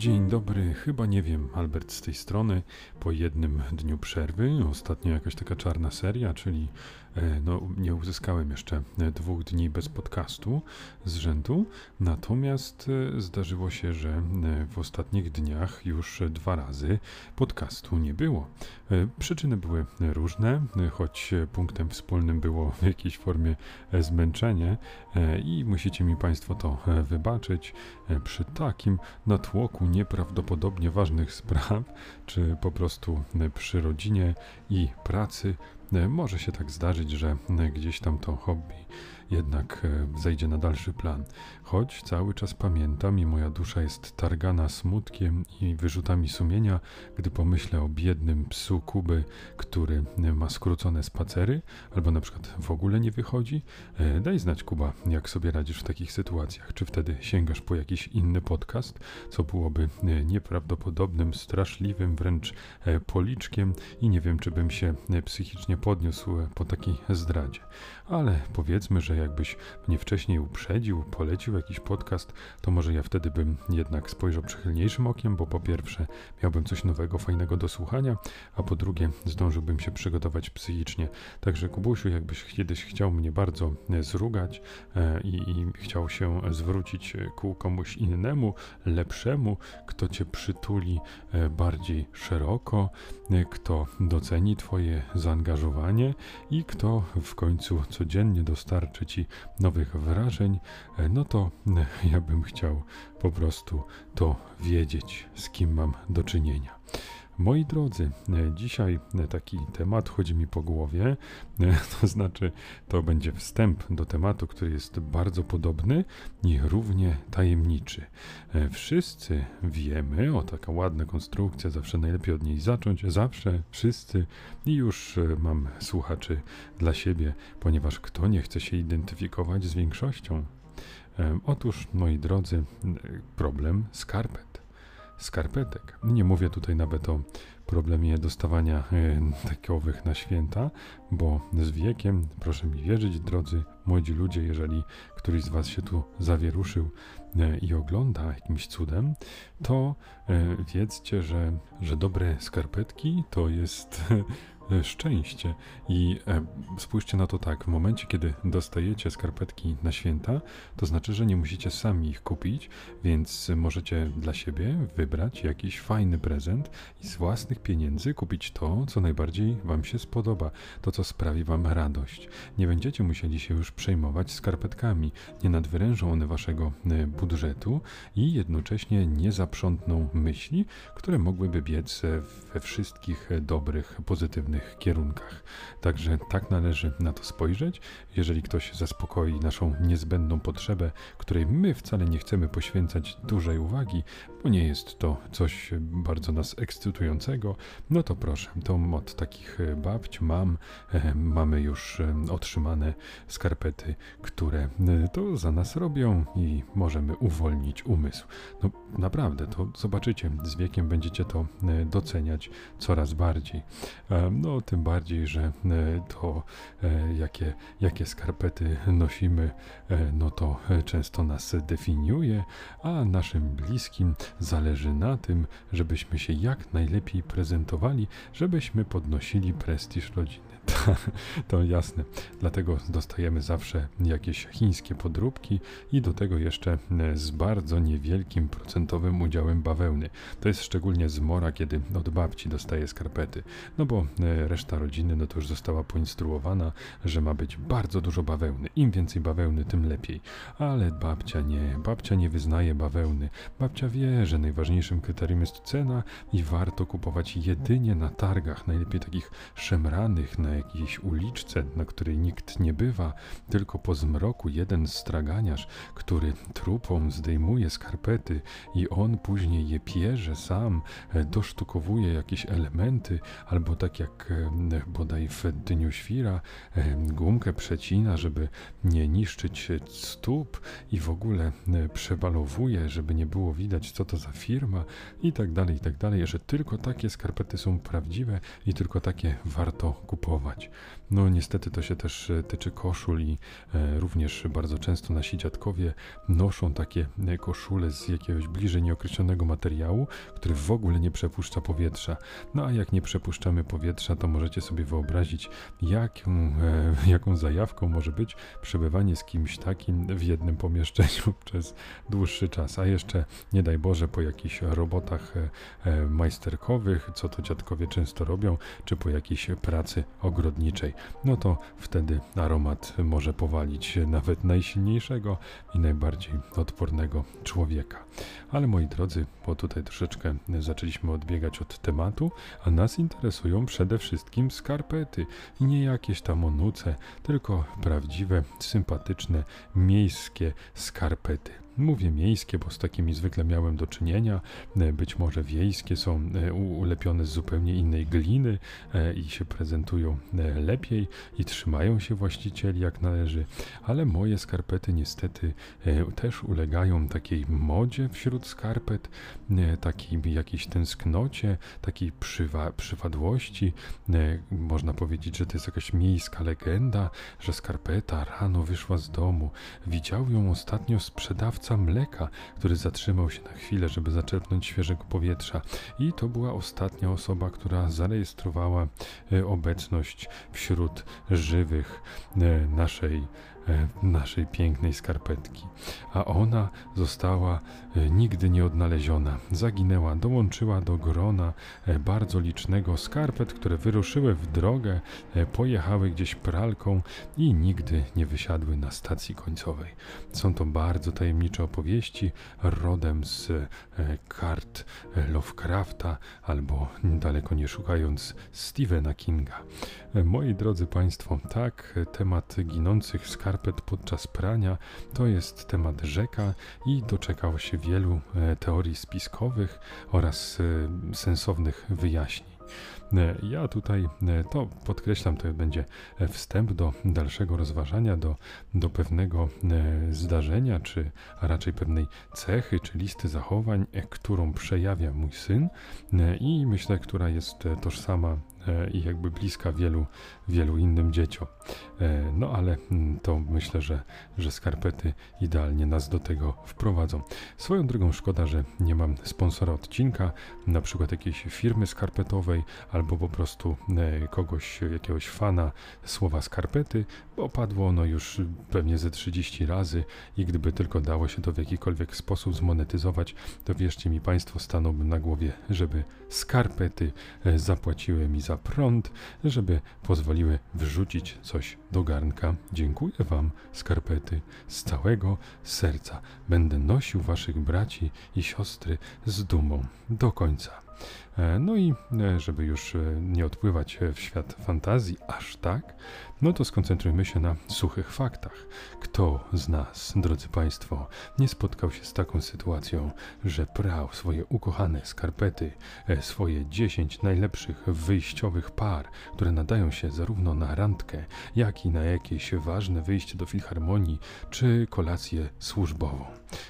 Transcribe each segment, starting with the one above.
Dzień dobry, chyba nie wiem, Albert z tej strony. Po jednym dniu przerwy, ostatnio jakaś taka czarna seria, czyli e, no, nie uzyskałem jeszcze e, dwóch dni bez podcastu z rzędu. Natomiast e, zdarzyło się, że w ostatnich dniach już dwa razy podcastu nie było. Przyczyny były różne, choć punktem wspólnym było w jakiejś formie zmęczenie i musicie mi Państwo to wybaczyć przy takim natłoku nieprawdopodobnie ważnych spraw, czy po prostu przy rodzinie i pracy, może się tak zdarzyć, że gdzieś tam to hobby jednak e, zejdzie na dalszy plan. Choć cały czas pamiętam i moja dusza jest targana smutkiem i wyrzutami sumienia, gdy pomyślę o biednym psu Kuby, który ma skrócone spacery, albo na przykład w ogóle nie wychodzi. E, daj znać, Kuba, jak sobie radzisz w takich sytuacjach. Czy wtedy sięgasz po jakiś inny podcast, co byłoby e, nieprawdopodobnym, straszliwym wręcz policzkiem i nie wiem, czy bym się psychicznie podniósł po takiej zdradzie. Ale powiedzmy, że jakbyś mnie wcześniej uprzedził, polecił jakiś podcast, to może ja wtedy bym jednak spojrzał przychylniejszym okiem, bo po pierwsze miałbym coś nowego, fajnego do słuchania, a po drugie zdążyłbym się przygotować psychicznie. Także Kubusiu, jakbyś kiedyś chciał mnie bardzo e, zrugać e, i, i chciał się zwrócić ku komuś innemu, lepszemu, kto cię przytuli e, bardziej szeroko, kto doceni twoje zaangażowanie i kto w końcu codziennie dostarczy nowych wrażeń, e, no to e, ja bym chciał po prostu to wiedzieć, z kim mam do czynienia. Moi drodzy, e, dzisiaj taki temat chodzi mi po głowie, to znaczy to będzie wstęp do tematu, który jest bardzo podobny i równie tajemniczy. Wszyscy wiemy, o taka ładna konstrukcja, zawsze najlepiej od niej zacząć, zawsze wszyscy i już mam słuchaczy dla siebie, ponieważ kto nie chce się identyfikować z większością? Otóż, moi drodzy, problem skarpet. Skarpetek. Nie mówię tutaj nawet o problemie dostawania e, takowych na święta, bo z wiekiem, proszę mi wierzyć, drodzy młodzi ludzie, jeżeli któryś z Was się tu zawieruszył e, i ogląda jakimś cudem, to e, wiedzcie, że, że dobre skarpetki to jest szczęście. I e, spójrzcie na to tak, w momencie, kiedy dostajecie skarpetki na święta, to znaczy, że nie musicie sami ich kupić, więc możecie dla siebie wybrać jakiś fajny prezent i z własnych pieniędzy kupić to, co najbardziej Wam się spodoba, to, co sprawi Wam radość. Nie będziecie musieli się już przejmować skarpetkami, nie nadwyrężą one Waszego e, budżetu i jednocześnie nie zaprzątną myśli, które mogłyby biec we wszystkich dobrych, pozytywnych kierunkach. Także tak należy na to spojrzeć. Jeżeli ktoś zaspokoi naszą niezbędną potrzebę, której my wcale nie chcemy poświęcać dużej uwagi, bo nie jest to coś bardzo nas ekscytującego, no to proszę, to od takich babć, mam, e, mamy już e, otrzymane skarpety, które e, to za nas robią i możemy uwolnić umysł. No naprawdę, to zobaczycie, z wiekiem będziecie to doceniać coraz bardziej. No no, tym bardziej, że e, to e, jakie, jakie skarpety nosimy, e, no to często nas definiuje, a naszym bliskim zależy na tym, żebyśmy się jak najlepiej prezentowali, żebyśmy podnosili prestiż rodziny. to jasne. Dlatego dostajemy zawsze jakieś chińskie podróbki i do tego jeszcze e, z bardzo niewielkim procentowym udziałem bawełny. To jest szczególnie zmora, kiedy od babci dostaje skarpety. No bo e, reszta rodziny no to już została poinstruowana, że ma być bardzo dużo bawełny. Im więcej bawełny, tym lepiej. Ale babcia nie. Babcia nie wyznaje bawełny. Babcia wie, że najważniejszym kryterium jest cena i warto kupować jedynie na targach, najlepiej takich szemranych, na jakiejś uliczce, na której nikt nie bywa, tylko po zmroku jeden straganiarz, który trupom zdejmuje skarpety i on później je pierze sam, e, dosztukowuje jakieś elementy, albo tak jak e, bodaj w Dniu Świra e, gumkę przecina, żeby nie niszczyć stóp i w ogóle przebalowuje, żeby nie było widać, co to za firma i tak dalej, i tak dalej, że tylko takie skarpety są prawdziwe i tylko takie warto kupować zachować. No niestety to się też e, tyczy koszul i e, również bardzo często nasi dziadkowie noszą takie e, koszule z jakiegoś bliżej nieokreślonego materiału, który w ogóle nie przepuszcza powietrza. No a jak nie przepuszczamy powietrza, to możecie sobie wyobrazić, jaką, jaką zajawką może być przebywanie z kimś takim w jednym pomieszczeniu przez dłuższy czas. A jeszcze, nie daj Boże, po jakichś robotach majsterkowych, co to dziadkowie często robią, czy po jakiejś pracy ogrodniczej no to wtedy aromat może powalić nawet najsilniejszego i najbardziej odpornego człowieka. Ale moi drodzy, bo tutaj troszeczkę zaczęliśmy odbiegać od tematu, a nas interesują przede wszystkim skarpety. Nie jakieś tam onuce, tylko prawdziwe, sympatyczne, miejskie skarpety. Mówię miejskie, bo z takimi zwykle miałem do czynienia. E, być może wiejskie są e, ulepione z zupełnie innej gliny e, i się prezentują lepiej i trzymają się właścicieli jak należy, ale moje skarpety niestety też ulegają takiej modzie wśród skarpet, takiej jakiejś tęsknocie, takiej przywa przywadłości. Można powiedzieć, że to jest jakaś miejska legenda, że skarpeta rano wyszła z domu. Widział ją ostatnio sprzedawca mleka, który zatrzymał się na chwilę, żeby zaczerpnąć świeżego powietrza. I to była ostatnia osoba, która zarejestrowała e, obecność wśród żywych e, naszej naszej pięknej skarpetki, a ona została e, nigdy nie odnaleziona. Zaginęła, dołączyła do grona e, bardzo licznego skarpet, które wyruszyły w drogę, pojechały gdzieś pralką i nigdy nie wysiadły na stacji końcowej. Są to bardzo tajemnicze opowieści, rodem z kart Lovecrafta albo daleko nie szukając Stephena Kinga. Moi drodzy Państwo, tak, temat ginących skarpet podczas prania to jest temat rzeka i doczekał się wielu e, teorii spiskowych oraz e, sensownych wyjaśnień. E, ja tutaj to podkreślam, to będzie wstęp do dalszego rozważania, do, do pewnego zdarzenia, czy a raczej pewnej cechy, czy listy zachowań, którą przejawia mój syn i myślę, która jest tożsama i jakby bliska wielu, wielu innym dzieciom. E, no ale mm, to myślę, że, że skarpety idealnie nas do tego wprowadzą. Swoją drogą szkoda, że nie mam sponsora odcinka, na przykład jakiejś firmy skarpetowej albo po prostu e, kogoś, jakiegoś fana słowa skarpety, bo padło ono już pewnie ze 30 razy i gdyby tylko dało się to w jakikolwiek sposób zmonetyzować, to wierzcie mi Państwo, stanąłbym na głowie, żeby skarpety zapłaciły mi za prąd, żeby pozwoliły wrzucić coś do garnka. Dziękuję Wam, skarpety, z całego serca. Będę nosił Waszych braci i siostry z dumą do końca. E, no i e, żeby już e, nie odpływać w świat fantazji aż tak, no to skoncentrujmy się na suchych faktach. Kto z nas, drodzy Państwo, nie spotkał się z taką sytuacją, że prał swoje ukochane skarpety, swoje 10 najlepszych wyjściowych par, które nadają się zarówno na randkę, jak i na jakieś ważne wyjście do filharmonii czy kolację służbową,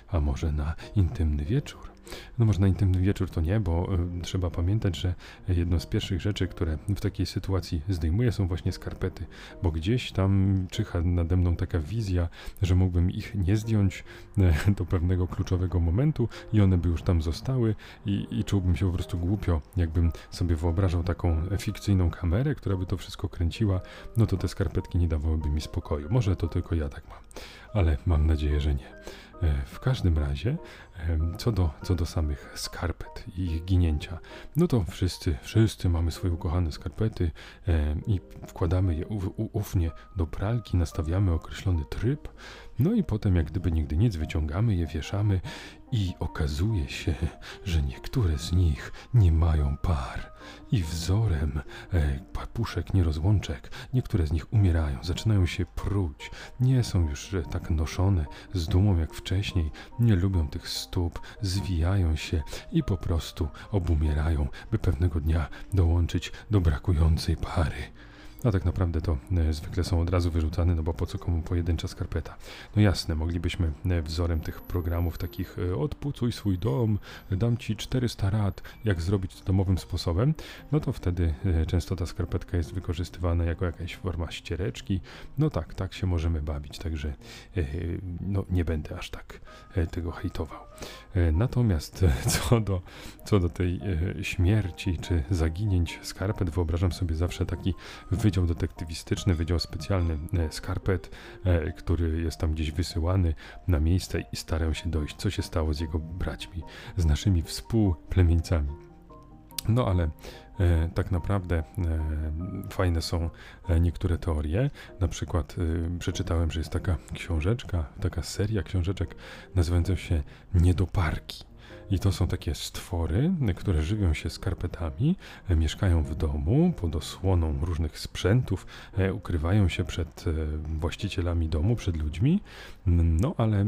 a może na intymny wieczór? No może na intymny wieczór to nie, bo y, trzeba pamiętać, że jedną z pierwszych rzeczy, które w takiej sytuacji zdejmuję są właśnie skarpety, bo gdzieś tam czyha nade mną taka wizja, że mógłbym ich nie zdjąć y, do pewnego kluczowego momentu i one by już tam zostały i, i czułbym się po prostu głupio, jakbym sobie wyobrażał taką fikcyjną kamerę, która by to wszystko kręciła, no to te skarpetki nie dawałyby mi spokoju. Może to tylko ja tak mam, ale mam nadzieję, że nie. W każdym razie, co do, co do samych skarpet i ich ginięcia, no to wszyscy, wszyscy mamy swoje ukochane skarpety i wkładamy je ufnie do pralki, nastawiamy określony tryb, no i potem, jak gdyby nigdy nic, wyciągamy je, wieszamy i okazuje się, że niektóre z nich nie mają par. I wzorem e, papuszek nierozłączek, niektóre z nich umierają, zaczynają się pruć, nie są już e, tak noszone z dumą jak wcześniej, nie lubią tych stóp, zwijają się i po prostu obumierają, by pewnego dnia dołączyć do brakującej pary. A tak naprawdę to e, zwykle są od razu wyrzucane, no bo po co komu pojedyncza skarpeta. No jasne, moglibyśmy e, wzorem tych programów takich e, odpucuj swój dom, dam ci 400 rad, jak zrobić to domowym sposobem, no to wtedy często ta skarpetka jest wykorzystywana jako jakaś forma ściereczki. No tak, tak się możemy bawić, także no nie będę aż tak tego hejtował. Natomiast co do, co do tej śmierci czy zaginięć skarpet, wyobrażam sobie zawsze taki wydział detektywistyczny, wydział specjalny e, Skarpet, e, który jest tam gdzieś wysyłany na miejsce i starają się dojść, co się stało z jego braćmi, z naszymi współplemieńcami. No ale e, tak naprawdę e, fajne są e, niektóre teorie. Na przykład e, przeczytałem, że jest taka książeczka, taka seria książeczek nazywająca się Niedoparki. I to są takie stwory, które żywią się skarpetami, e, mieszkają w domu pod osłoną różnych sprzętów, e, ukrywają się przed e, właścicielami domu, przed ludźmi, no ale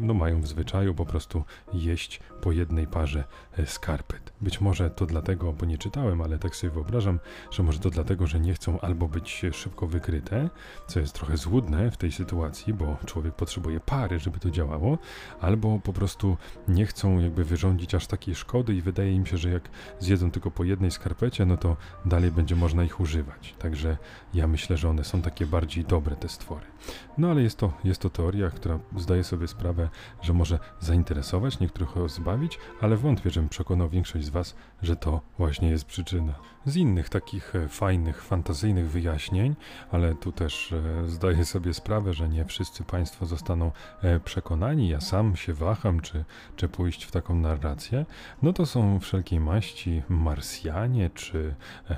no, mają w zwyczaju po prostu jeść po jednej parze skarpet. Być może to dlatego, bo nie czytałem, ale tak sobie wyobrażam, że może to dlatego, że nie chcą albo być szybko wykryte, co jest trochę złudne w tej sytuacji, bo człowiek potrzebuje pary, żeby to działało, albo po prostu nie chcą jakby wyrządzić aż takiej szkody i wydaje im się, że jak zjedzą tylko po jednej skarpecie, no to dalej będzie można ich używać. Także ja myślę, że one są takie bardziej dobre, te stwory. No ale jest to, jest to teoria, która zdaje sobie sprawę, że może zainteresować, niektórych zbawić, ale wątpię, żebym przekonał większość z Was, że to właśnie jest przyczyna. Z innych takich e, fajnych, fantazyjnych wyjaśnień, ale tu też e, zdaję sobie sprawę, że nie wszyscy Państwo zostaną e, przekonani. Ja sam się waham, czy, czy pójść w taką narrację. No to są wszelkiej maści Marsjanie, czy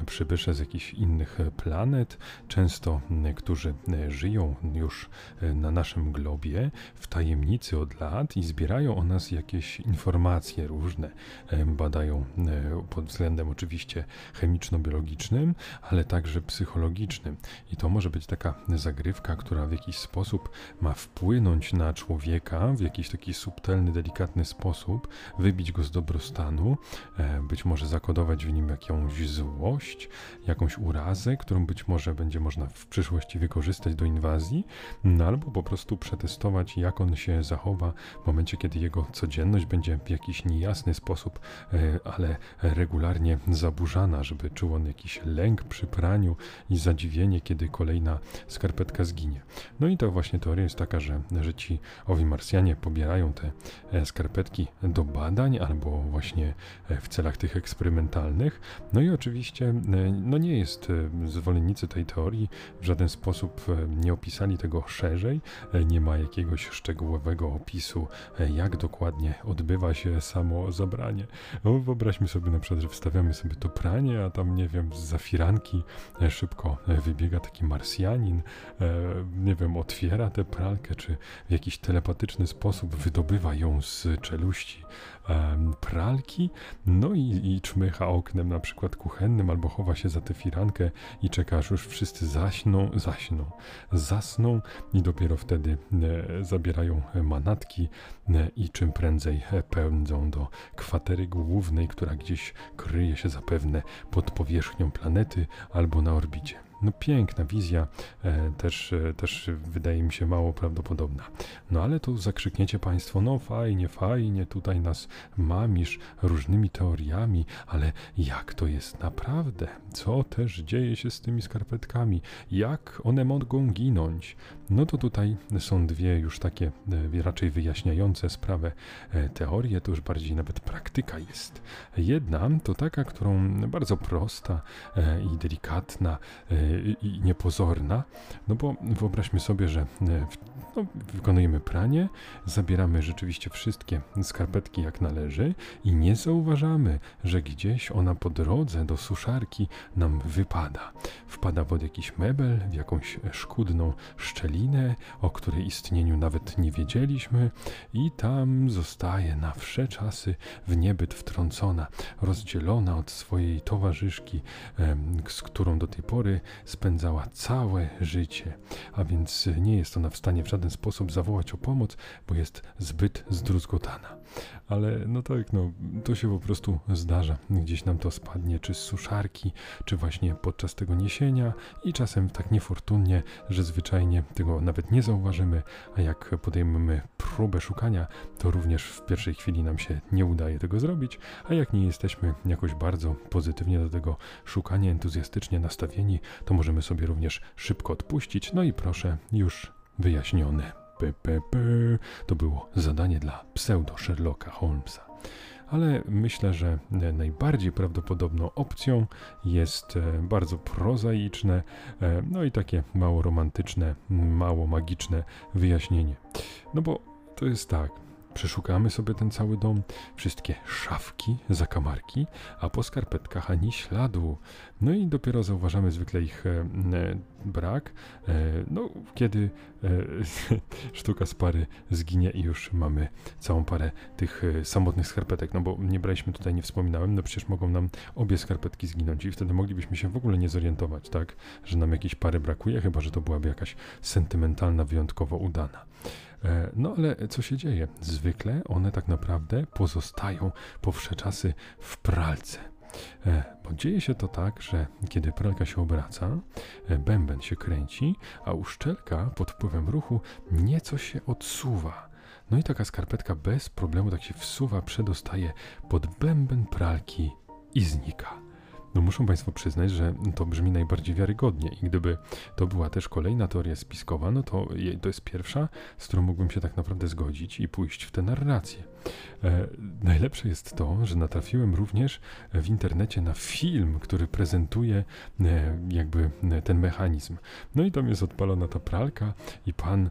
przybysze z jakichś innych planet, często którzy żyją już na naszym globie w tajemnicy od lat i zbierają o nas jakieś informacje różne. Badają pod względem oczywiście chemiczno-biologicznym, ale także psychologicznym. I to może być taka zagrywka, która w jakiś sposób ma wpłynąć na człowieka w jakiś taki subtelny, delikatny sposób, wybić go z dobrostanu, e, być może zakodować w nim jakąś złość, jakąś urazę, którą być może będzie można w przyszłości wykorzystać do inwazji, no albo po prostu przetestować, jak on się zachowa w momencie, kiedy jego codzienność będzie w jakiś niejasny sposób, e, ale regularnie zaburzana, żeby czuł on jakiś lęk przy praniu i zadziwienie, kiedy kolejna skarpetka zginie. No i to właśnie teoria jest taka, że, że ci owi Marsjanie pobierają te e, skarpetki do badań albo właśnie e, w celach tych eksperymentalnych. No i oczywiście no nie jest zwolennicy tej teorii w żaden sposób nie opisali tego szerzej, nie ma jakiegoś szczegółowego opisu, jak dokładnie odbywa się samo zabranie. No, wyobraźmy sobie na przykład, że wstawiamy sobie to pranie, a tam, nie wiem, z zafiranki szybko wybiega taki Marsjanin, nie wiem, otwiera tę pralkę, czy w jakiś telepatyczny sposób wydobywa ją z czeluści pralki, no i, i czmycha oknem na przykład kuchennym, albo chowa się za tę firankę i czeka, aż już wszyscy zaśną, zaśną, zasną i dopiero wtedy zabierają manatki i czym prędzej pędzą do kwatery głównej, która gdzieś kryje się zapewne pod powierzchnią planety albo na orbicie. No piękna wizja, e, też, e, też wydaje mi się mało prawdopodobna. No ale tu zakrzykniecie Państwo, no fajnie, fajnie, tutaj nas mamisz różnymi teoriami, ale jak to jest naprawdę? Co też dzieje się z tymi skarpetkami? Jak one mogą ginąć? No to tutaj są dwie już takie e, raczej wyjaśniające sprawę e, teorie, to już bardziej nawet praktyka jest. Jedna to taka, którą bardzo prosta e, i delikatna i niepozorna, no bo wyobraźmy sobie, że no, wykonujemy pranie, zabieramy rzeczywiście wszystkie skarpetki jak należy i nie zauważamy, że gdzieś ona po drodze do suszarki nam wypada. Wpada pod jakiś mebel, w jakąś szkudną szczelinę, o której istnieniu nawet nie wiedzieliśmy, i tam zostaje na wsze czasy w niebyt wtrącona, rozdzielona od swojej towarzyszki, z którą do tej pory spędzała całe życie. A więc nie jest ona w stanie w żaden sposób zawołać o pomoc, bo jest zbyt zdruzgotana ale no tak, no to się po prostu zdarza. Gdzieś nam to spadnie, czy z suszarki, czy właśnie podczas tego niesienia i czasem tak niefortunnie, że zwyczajnie tego nawet nie zauważymy, a jak podejmiemy próbę szukania, to również w pierwszej chwili nam się nie udaje tego zrobić, a jak nie jesteśmy jakoś bardzo pozytywnie do tego szukania, entuzjastycznie nastawieni, to możemy sobie również szybko odpuścić. No i proszę, już wyjaśnione. PPP. To było zadanie dla pseudo Sherlocka Holmesa. Ale myślę, że najbardziej prawdopodobną opcją jest e, bardzo prozaiczne, e, no i takie mało romantyczne, mało magiczne wyjaśnienie. No bo to jest tak, Przeszukamy sobie ten cały dom, wszystkie szafki, zakamarki, a po skarpetkach ani śladu. No i dopiero zauważamy zwykle ich e, brak, e, no kiedy e, sztuka z pary zginie i już mamy całą parę tych e, samotnych skarpetek. No bo nie braliśmy tutaj, nie wspominałem, no przecież mogą nam obie skarpetki zginąć i wtedy moglibyśmy się w ogóle nie zorientować, tak, że nam jakiejś pary brakuje, chyba że to byłaby jakaś sentymentalna, wyjątkowo udana. E, no ale co się dzieje? Zwykle one tak naprawdę pozostają po wsze czasy w pralce. E, bo dzieje się to tak, że kiedy pralka się obraca, e, bęben się kręci, a uszczelka pod wpływem ruchu nieco się odsuwa. No i taka skarpetka bez problemu tak się wsuwa, przedostaje pod bęben pralki i znika. No muszą Państwo przyznać, że to brzmi najbardziej wiarygodnie i gdyby to była też kolejna teoria spiskowa, no to to jest pierwsza, z którą mógłbym się tak naprawdę zgodzić i pójść w tę narrację. E, najlepsze jest to, że natrafiłem również w internecie na film, który prezentuje e, jakby e, ten mechanizm. No i tam jest odpalona ta pralka i pan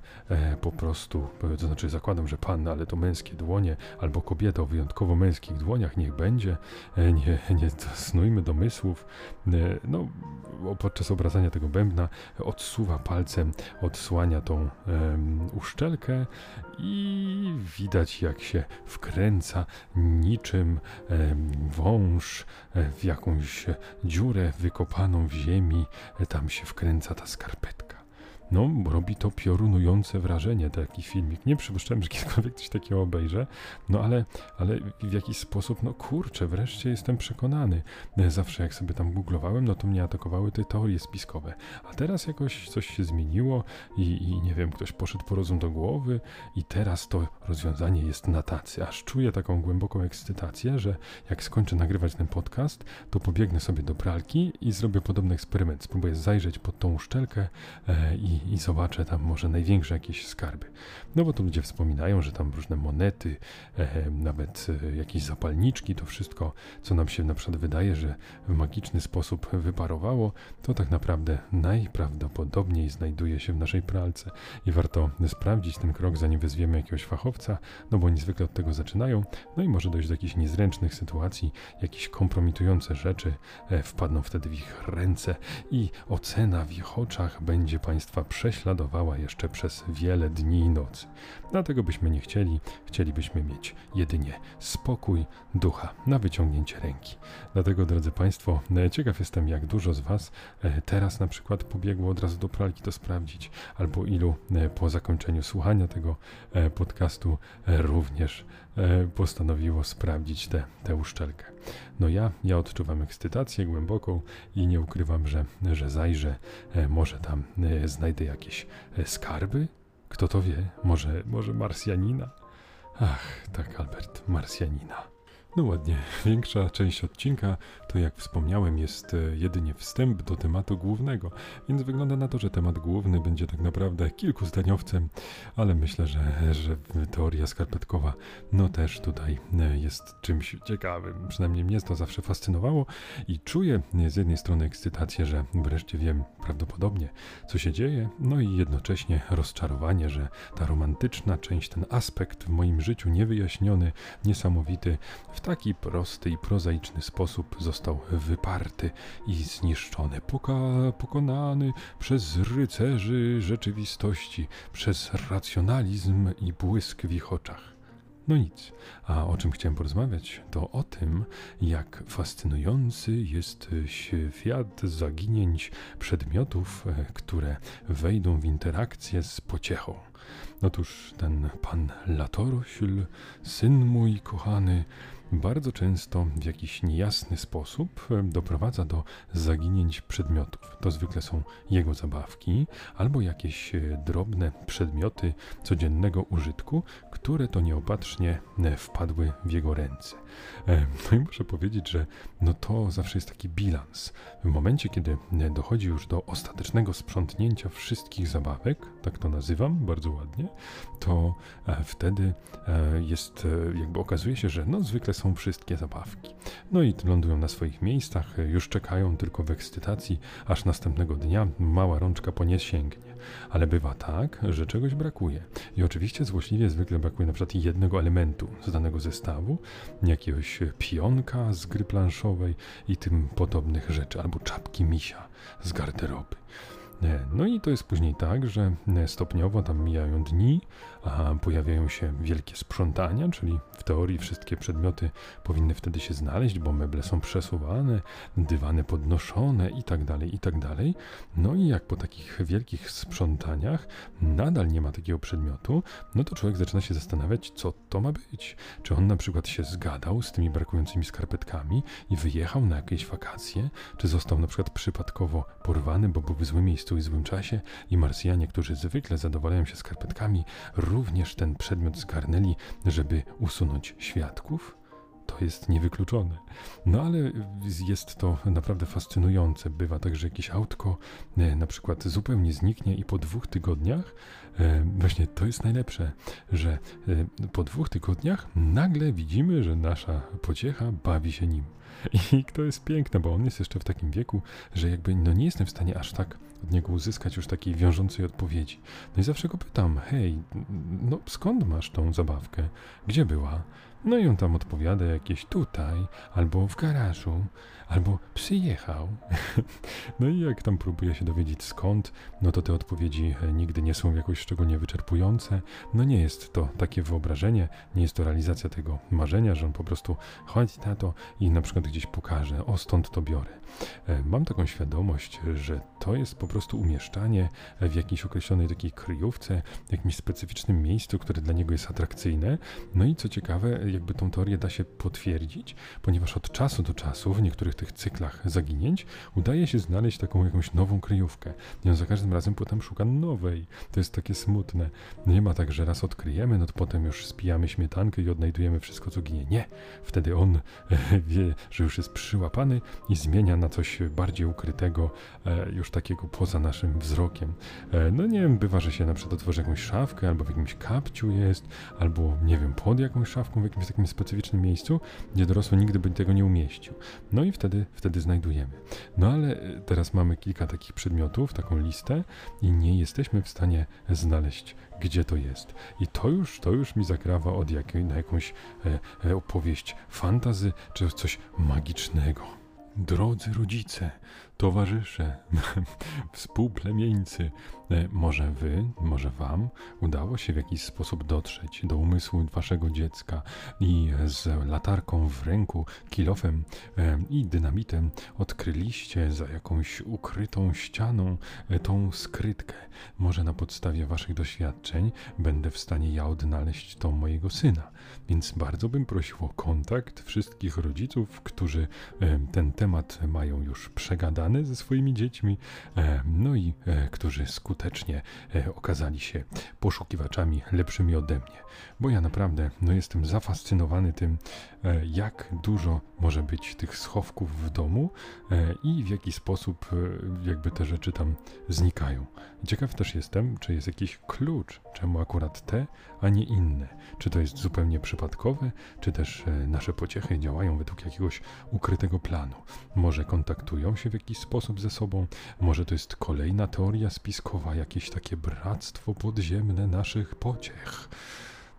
po prostu, to znaczy zakładam, że pan, ale to męskie dłonie, albo kobieta o wyjątkowo męskich dłoniach, niech będzie, nie, nie snujmy domysłów. no, podczas obracania tego bębna odsuwa palcem, odsłania tą uszczelkę i widać jak się wkręca niczym wąż e, w jakąś dziurę wykopaną w ziemi, e, tam się wkręca ta skarpetka. No, robi to piorunujące wrażenie, taki filmik. Nie przypuszczałem, że kiedykolwiek coś takiego obejrzę, no ale, ale w jakiś sposób, no kurczę, wreszcie jestem przekonany. Zawsze jak sobie tam googlowałem, no to mnie atakowały te teorie spiskowe. A teraz jakoś coś się zmieniło i, i nie wiem, ktoś poszedł po rozum do głowy i teraz to rozwiązanie jest na tacy. Aż czuję taką głęboką ekscytację, że jak skończę nagrywać ten podcast, to pobiegnę sobie do pralki i zrobię podobny eksperyment. Spróbuję zajrzeć pod tą uszczelkę e, i i, zobaczę tam może największe jakieś skarby. No bo tu ludzie wspominają, że tam różne monety, e, nawet e, jakieś zapalniczki, to wszystko, co nam się na przykład wydaje, że w magiczny sposób wyparowało, to tak naprawdę najprawdopodobniej znajduje się w naszej pralce. I warto sprawdzić ten krok, zanim wezwiemy jakiegoś fachowca, no bo oni zwykle od tego zaczynają, no i może dojść do jakichś niezręcznych sytuacji, jakieś kompromitujące rzeczy e, wpadną wtedy w ich ręce i ocena w ich oczach będzie Państwa prześladowała jeszcze przez wiele dni i nocy. Dlatego byśmy nie chcieli, chcielibyśmy mieć jedynie spokój ducha na wyciągnięcie ręki. Dlatego, drodzy Państwo, e, ciekaw jestem, jak dużo z Was e, teraz na przykład pobiegło od razu do pralki to sprawdzić, albo ilu e, po zakończeniu słuchania tego podcastu również postanowiło sprawdzić tę uszczelkę. No ja, ja odczuwam ekscytację głęboką i nie ukrywam, że, że zajrzę, może tam znajdę jakieś skarby, kto to wie? Może, może Marsjanina? Ach, tak, Albert, Marsjanina. No ładnie, większa część odcinka to jak wspomniałem jest e, jedynie wstęp do tematu głównego, więc wygląda na to, że temat główny będzie tak naprawdę kilkuzdaniowcem, ale myślę, że, że teoria skarpetkowa no też tutaj e, jest czymś ciekawym. Przynajmniej mnie to zawsze fascynowało i czuję z jednej strony ekscytację, że wreszcie wiem prawdopodobnie co się dzieje, no i jednocześnie rozczarowanie, że ta romantyczna część, ten aspekt w moim życiu niewyjaśniony, niesamowity, w taki prosty i prozaiczny sposób został został wyparty i zniszczony, poka- pokonany przez rycerzy rzeczywistości, przez racjonalizm i błysk w ich oczach. No nic, a o czym chciałem porozmawiać, to o tym, jak fascynujący jest świat zaginięć przedmiotów, które wejdą w interakcję z pociechą. Otóż ten pan Latorośl, syn mój kochany, bardzo często w jakiś niejasny sposób e, doprowadza do zaginięć przedmiotów. To zwykle są jego zabawki albo jakieś e, drobne przedmioty codziennego użytku, które to nieopatrznie e, wpadły w jego ręce. No i muszę powiedzieć, że no to zawsze jest taki bilans. W momencie, kiedy dochodzi już do ostatecznego sprzątnięcia wszystkich zabawek, tak to nazywam bardzo ładnie, to wtedy jest, jakby okazuje się, że no zwykle są wszystkie zabawki. No i lądują na swoich miejscach, już czekają tylko w ekscytacji, aż następnego dnia mała rączka po nie sięgnie. Ale bywa tak, że czegoś brakuje. I oczywiście złośliwie zwykle brakuje na przykład jednego elementu z danego zestawu, jakiegoś pionka z gry planszowej i tym podobnych rzeczy, albo czapki misia z garderoby. No i to jest później tak, że stopniowo tam mijają dni, a pojawiają się wielkie sprzątania, czyli w teorii wszystkie przedmioty powinny wtedy się znaleźć, bo meble są przesuwane, dywany podnoszone i tak dalej, i tak. No i jak po takich wielkich sprzątaniach nadal nie ma takiego przedmiotu, no to człowiek zaczyna się zastanawiać, co to ma być. Czy on na przykład się zgadał z tymi brakującymi skarpetkami i wyjechał na jakieś wakacje, czy został na przykład przypadkowo porwany, bo był w złym miejscu i złym czasie i Marsjanie, którzy zwykle zadowalają się skarpetkami, również ten przedmiot zgarnęli, żeby usunąć świadków? To jest niewykluczone. No ale jest to naprawdę fascynujące. Bywa tak, że jakieś autko e, na przykład zupełnie zniknie i po dwóch tygodniach, e, właśnie to jest najlepsze, że e, po dwóch tygodniach nagle widzimy, że nasza pociecha bawi się nim. I to jest piękne, bo on jest jeszcze w takim wieku, że jakby no nie jestem w stanie aż tak od niego uzyskać już takiej wiążącej odpowiedzi. No i zawsze go pytam, hej, no skąd masz tą zabawkę? Gdzie była? No i on tam odpowiada jakieś tutaj, albo w garażu, albo przyjechał. no i jak tam próbuje się dowiedzieć skąd, no to te odpowiedzi e, nigdy nie są jakoś szczególnie wyczerpujące. No nie jest to takie wyobrażenie, nie jest to realizacja tego marzenia, że on po prostu chodzi na to i na przykład gdzieś pokaże, o stąd to biorę. E, mam taką świadomość, że to jest po prostu umieszczanie w jakiejś określonej takiej kryjówce, w jakimś specyficznym miejscu, które dla niego jest atrakcyjne. No i co ciekawe, jakby tą teorię da się potwierdzić, ponieważ od czasu do czasu w niektórych tych cyklach zaginięć udaje się znaleźć taką jakąś nową kryjówkę. I on za każdym razem potem szuka nowej. To jest takie smutne. Nie ma tak, że raz odkryjemy, no to potem już spijamy śmietankę i odnajdujemy wszystko, co ginie. Nie. Wtedy on wie, że już jest przyłapany i zmienia na coś bardziej ukrytego, e, już takiego poza naszym wzrokiem. E, no nie wiem, bywa, że się na przykład otworzy jakąś szafkę, albo w jakimś kapciu jest, albo nie wiem, pod jakąś szafką w jakimś takim specyficznym miejscu, gdzie dorosły nigdy by tego nie umieścił. No i wtedy, wtedy znajdujemy. No ale e, teraz mamy kilka takich przedmiotów, taką listę i nie jesteśmy w stanie znaleźć, gdzie to jest. I to już, to już mi zakrawa od jakiej, na jakąś e, opowieść fantazy, czy coś magicznego. Drodzy rodzice, towarzysze, współplemieńcy, e, może wy, może wam udało się w jakiś sposób dotrzeć do umysłu waszego dziecka i z latarką w ręku, kilofem e, i dynamitem odkryliście za jakąś ukrytą ścianą e, tą skrytkę. Może na podstawie waszych doświadczeń będę w stanie ja odnaleźć to mojego syna. Więc bardzo bym prosił o kontakt wszystkich rodziców, którzy ten temat mają już przegadany ze swoimi dziećmi, e, no i e, którzy skutecznie e, okazali się poszukiwaczami lepszymi ode mnie. Bo ja naprawdę no, jestem zafascynowany tym, jak dużo może być tych schowków w domu i w jaki sposób jakby te rzeczy tam znikają. Ciekaw też jestem, czy jest jakiś klucz, czemu akurat te, a nie inne. Czy to jest zupełnie przypadkowe, czy też nasze pociechy działają według jakiegoś ukrytego planu. Może kontaktują się w jakiś sposób ze sobą. Może to jest kolejna teoria spiskowa, jakieś takie bractwo podziemne naszych pociech.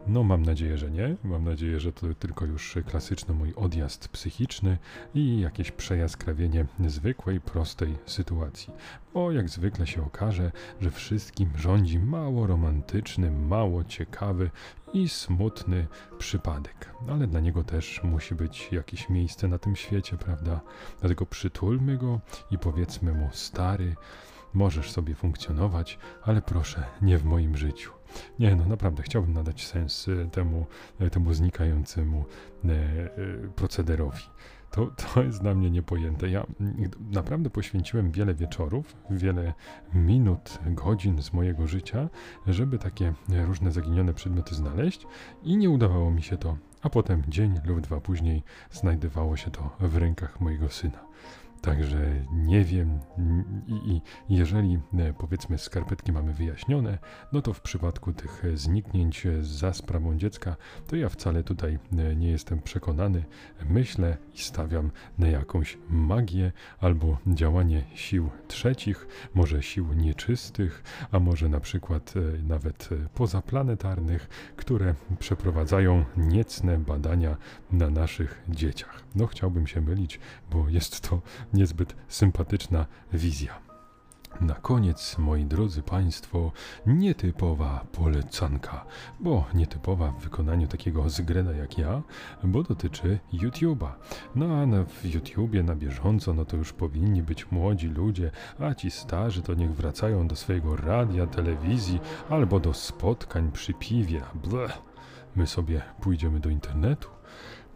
No, mam nadzieję, że nie. Mam nadzieję, że to tylko już klasyczny mój odjazd psychiczny i jakieś przejaskrawienie zwykłej, prostej sytuacji. Bo jak zwykle się okaże, że wszystkim rządzi mało romantyczny, mało ciekawy i smutny przypadek. Ale dla niego też musi być jakieś miejsce na tym świecie, prawda? Dlatego przytulmy go i powiedzmy mu, stary, możesz sobie funkcjonować, ale proszę, nie w moim życiu. Nie, no naprawdę, chciałbym nadać sens e, temu, e, temu znikającemu e, procederowi. To, to jest dla mnie niepojęte. Ja naprawdę poświęciłem wiele wieczorów, wiele minut, godzin z mojego życia, żeby takie różne zaginione przedmioty znaleźć i nie udawało mi się to. A potem dzień lub dwa później znajdowało się to w rękach mojego syna. Także nie wiem, i, i, jeżeli e, powiedzmy skarpetki mamy wyjaśnione, no to w przypadku tych e, zniknięć e, za sprawą dziecka, to ja wcale tutaj nie jestem przekonany. Myślę i stawiam na jakąś magię albo działanie sił trzecich, może sił nieczystych, a może na przykład nawet pozaplanetarnych, które przeprowadzają niecne badania na naszych dzieciach. No chciałbym się mylić, bo jest to niezbyt sympatyczna wizja. Na koniec, moi drodzy Państwo, nietypowa polecanka, bo nietypowa w wykonaniu takiego zgreda jak ja, bo dotyczy YouTube'a. No a na, w YouTubie na bieżąco, no to już powinni być młodzi ludzie, a ci starzy to niech wracają do swojego radia, telewizji albo do spotkań przy piwie. Bleh. My sobie pójdziemy do internetu,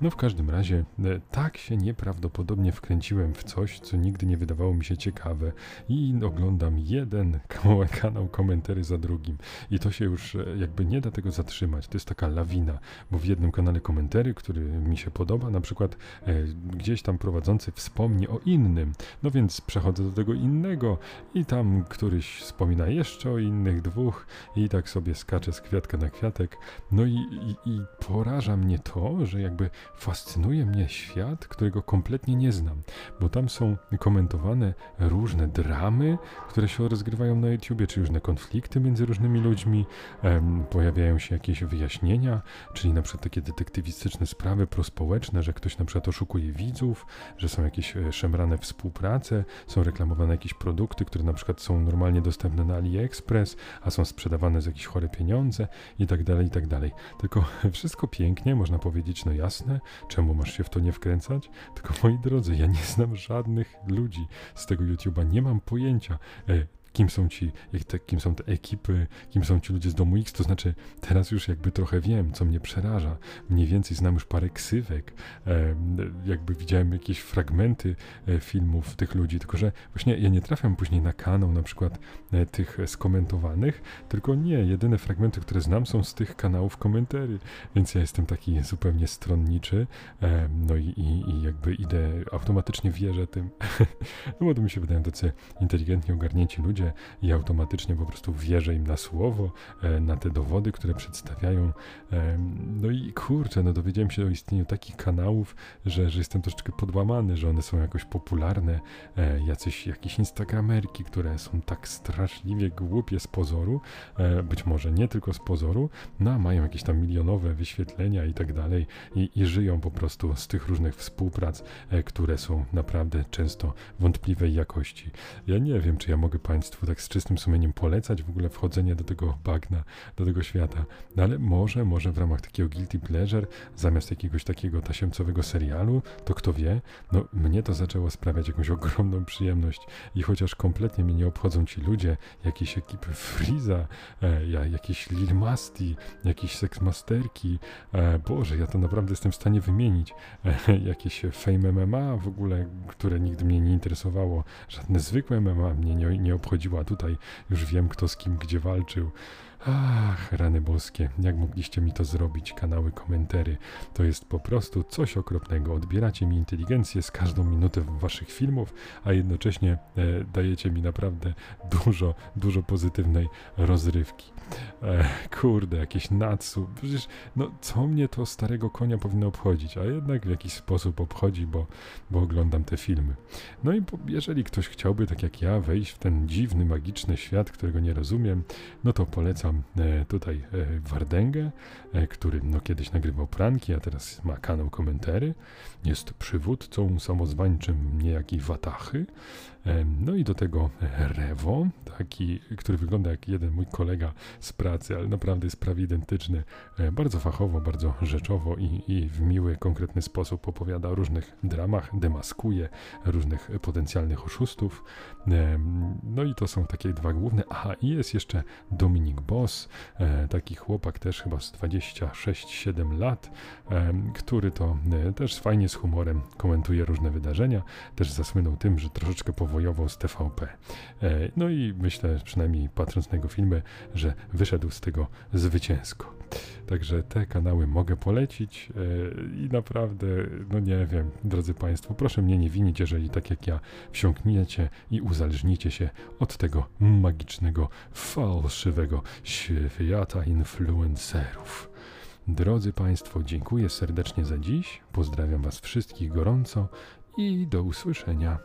no w każdym razie e, tak się nieprawdopodobnie wkręciłem w coś, co nigdy nie wydawało mi się ciekawe i oglądam jeden kanał komentary za drugim i to się już e, jakby nie da tego zatrzymać. To jest taka lawina, bo w jednym kanale komentary, który mi się podoba, na przykład e, gdzieś tam prowadzący wspomni o innym, no więc przechodzę do tego innego i tam któryś wspomina jeszcze o innych dwóch i tak sobie skaczę z kwiatka na kwiatek. No i, i, i poraża mnie to, że jakby fascynuje mnie świat, którego kompletnie nie znam, bo tam są komentowane różne dramy, które się rozgrywają na YouTubie, czy różne konflikty między różnymi ludźmi, em, pojawiają się jakieś wyjaśnienia, czyli na przykład takie detektywistyczne sprawy prospołeczne, że ktoś na przykład oszukuje widzów, że są jakieś e, szemrane współprace, są reklamowane jakieś produkty, które na przykład są normalnie dostępne na AliExpress, a są sprzedawane za jakieś chore pieniądze i tak dalej, i tak dalej. Tylko wszystko pięknie, można powiedzieć, no jasne, czemu masz się w to nie wkręcać? Tylko moi drodzy, ja nie znam żadnych ludzi z tego YouTube'a, nie mam pojęcia. E, kim są ci, te, kim są te ekipy, kim są ci ludzie z domu X, to znaczy teraz już jakby trochę wiem, co mnie przeraża. Mniej więcej znam już parę ksywek, e, jakby widziałem jakieś fragmenty e, filmów tych ludzi, tylko że właśnie ja nie trafiam później na kanał na przykład e, tych skomentowanych, tylko nie, jedyne fragmenty, które znam są z tych kanałów komentarzy, więc ja jestem taki zupełnie stronniczy, no i, i, i, jakby idę, automatycznie wierzę tym, no bo to mi się wydają tacy inteligentnie ogarnięci ludzie, i automatycznie po prostu wierzę im na słowo, e, na te dowody, które przedstawiają. E, no i kurczę, no dowiedziałem się o istnieniu takich kanałów, że, że jestem troszeczkę podłamany, że one są jakoś popularne, e, jacyś, jakieś instagramerki, które są tak straszliwie głupie z pozoru, być może nie tylko z pozoru, no a mają jakieś tam milionowe wyświetlenia i tak dalej i, i żyją po prostu z tych różnych współprac, które są naprawdę często wątpliwej jakości. Ja nie wiem, czy ja mogę Państwu Państwu tak z czystym sumieniem polecać w ogóle wchodzenie do tego bagna, do tego świata. No ale może, może w ramach takiego guilty pleasure, zamiast jakiegoś takiego tasiemcowego serialu, to kto wie, no mnie to zaczęło sprawiać jakąś ogromną przyjemność i chociaż kompletnie mnie nie obchodzą ci ludzie, jakieś ekipy Freeza, e, jakieś Lil Masti, jakieś Sexmasterki, e, Boże, ja to naprawdę jestem w stanie wymienić, e, jakieś Fame MMA w ogóle, które nigdy mnie nie interesowało, żadne zwykłe MMA mnie nie, nie obchodziło, chodziła tutaj, już wiem kto z kim gdzie walczył. Ach, rany boskie, jak mogliście mi to zrobić, kanały, komentary. To jest po prostu coś okropnego. Odbieracie mi inteligencję z każdą minutę waszych filmów, a jednocześnie e, dajecie mi naprawdę dużo, dużo pozytywnej rozrywki. E, kurde, jakieś natsu. Przecież, no, co mnie to starego konia powinno obchodzić, a jednak w jakiś sposób obchodzi, bo, bo oglądam te filmy. No i po, jeżeli ktoś chciałby, tak jak ja, wejść w ten dziwny, magiczny świat, którego nie rozumiem, no to polecam tutaj e, Wardęgę, e, który no, kiedyś nagrywał pranki, a teraz ma kanał komentary. Jest przywódcą samozwańczym niejaki Watachy. E, No i do tego Rewo, taki, który wygląda jak jeden mój kolega z pracy, ale naprawdę jest prawie identyczny. E, Bardzo fachowo, bardzo rzeczowo i, i w miły, konkretny sposób opowiada o różnych dramach, demaskuje różnych potencjalnych oszustów. No i to są takie dwa główne. Aha, i jest jeszcze Dominik Boss, e, taki chłopak też chyba z 26-7 lat, który to e, też fajnie z humorem komentuje różne wydarzenia. Też zasłynął tym, że troszeczkę powojował z TVP. E, No i myślę, przynajmniej patrząc na jego filmy, że wyszedł z tego zwycięsko. Także te kanały mogę polecić e, i naprawdę, no nie wiem, drodzy Państwo, proszę mnie nie winić, jeżeli tak jak ja wsiąkniecie i uzależnicie się od tego magicznego, fałszywego świata influencerów. Drodzy Państwo, dziękuję serdecznie za dziś, pozdrawiam Was wszystkich gorąco i do usłyszenia.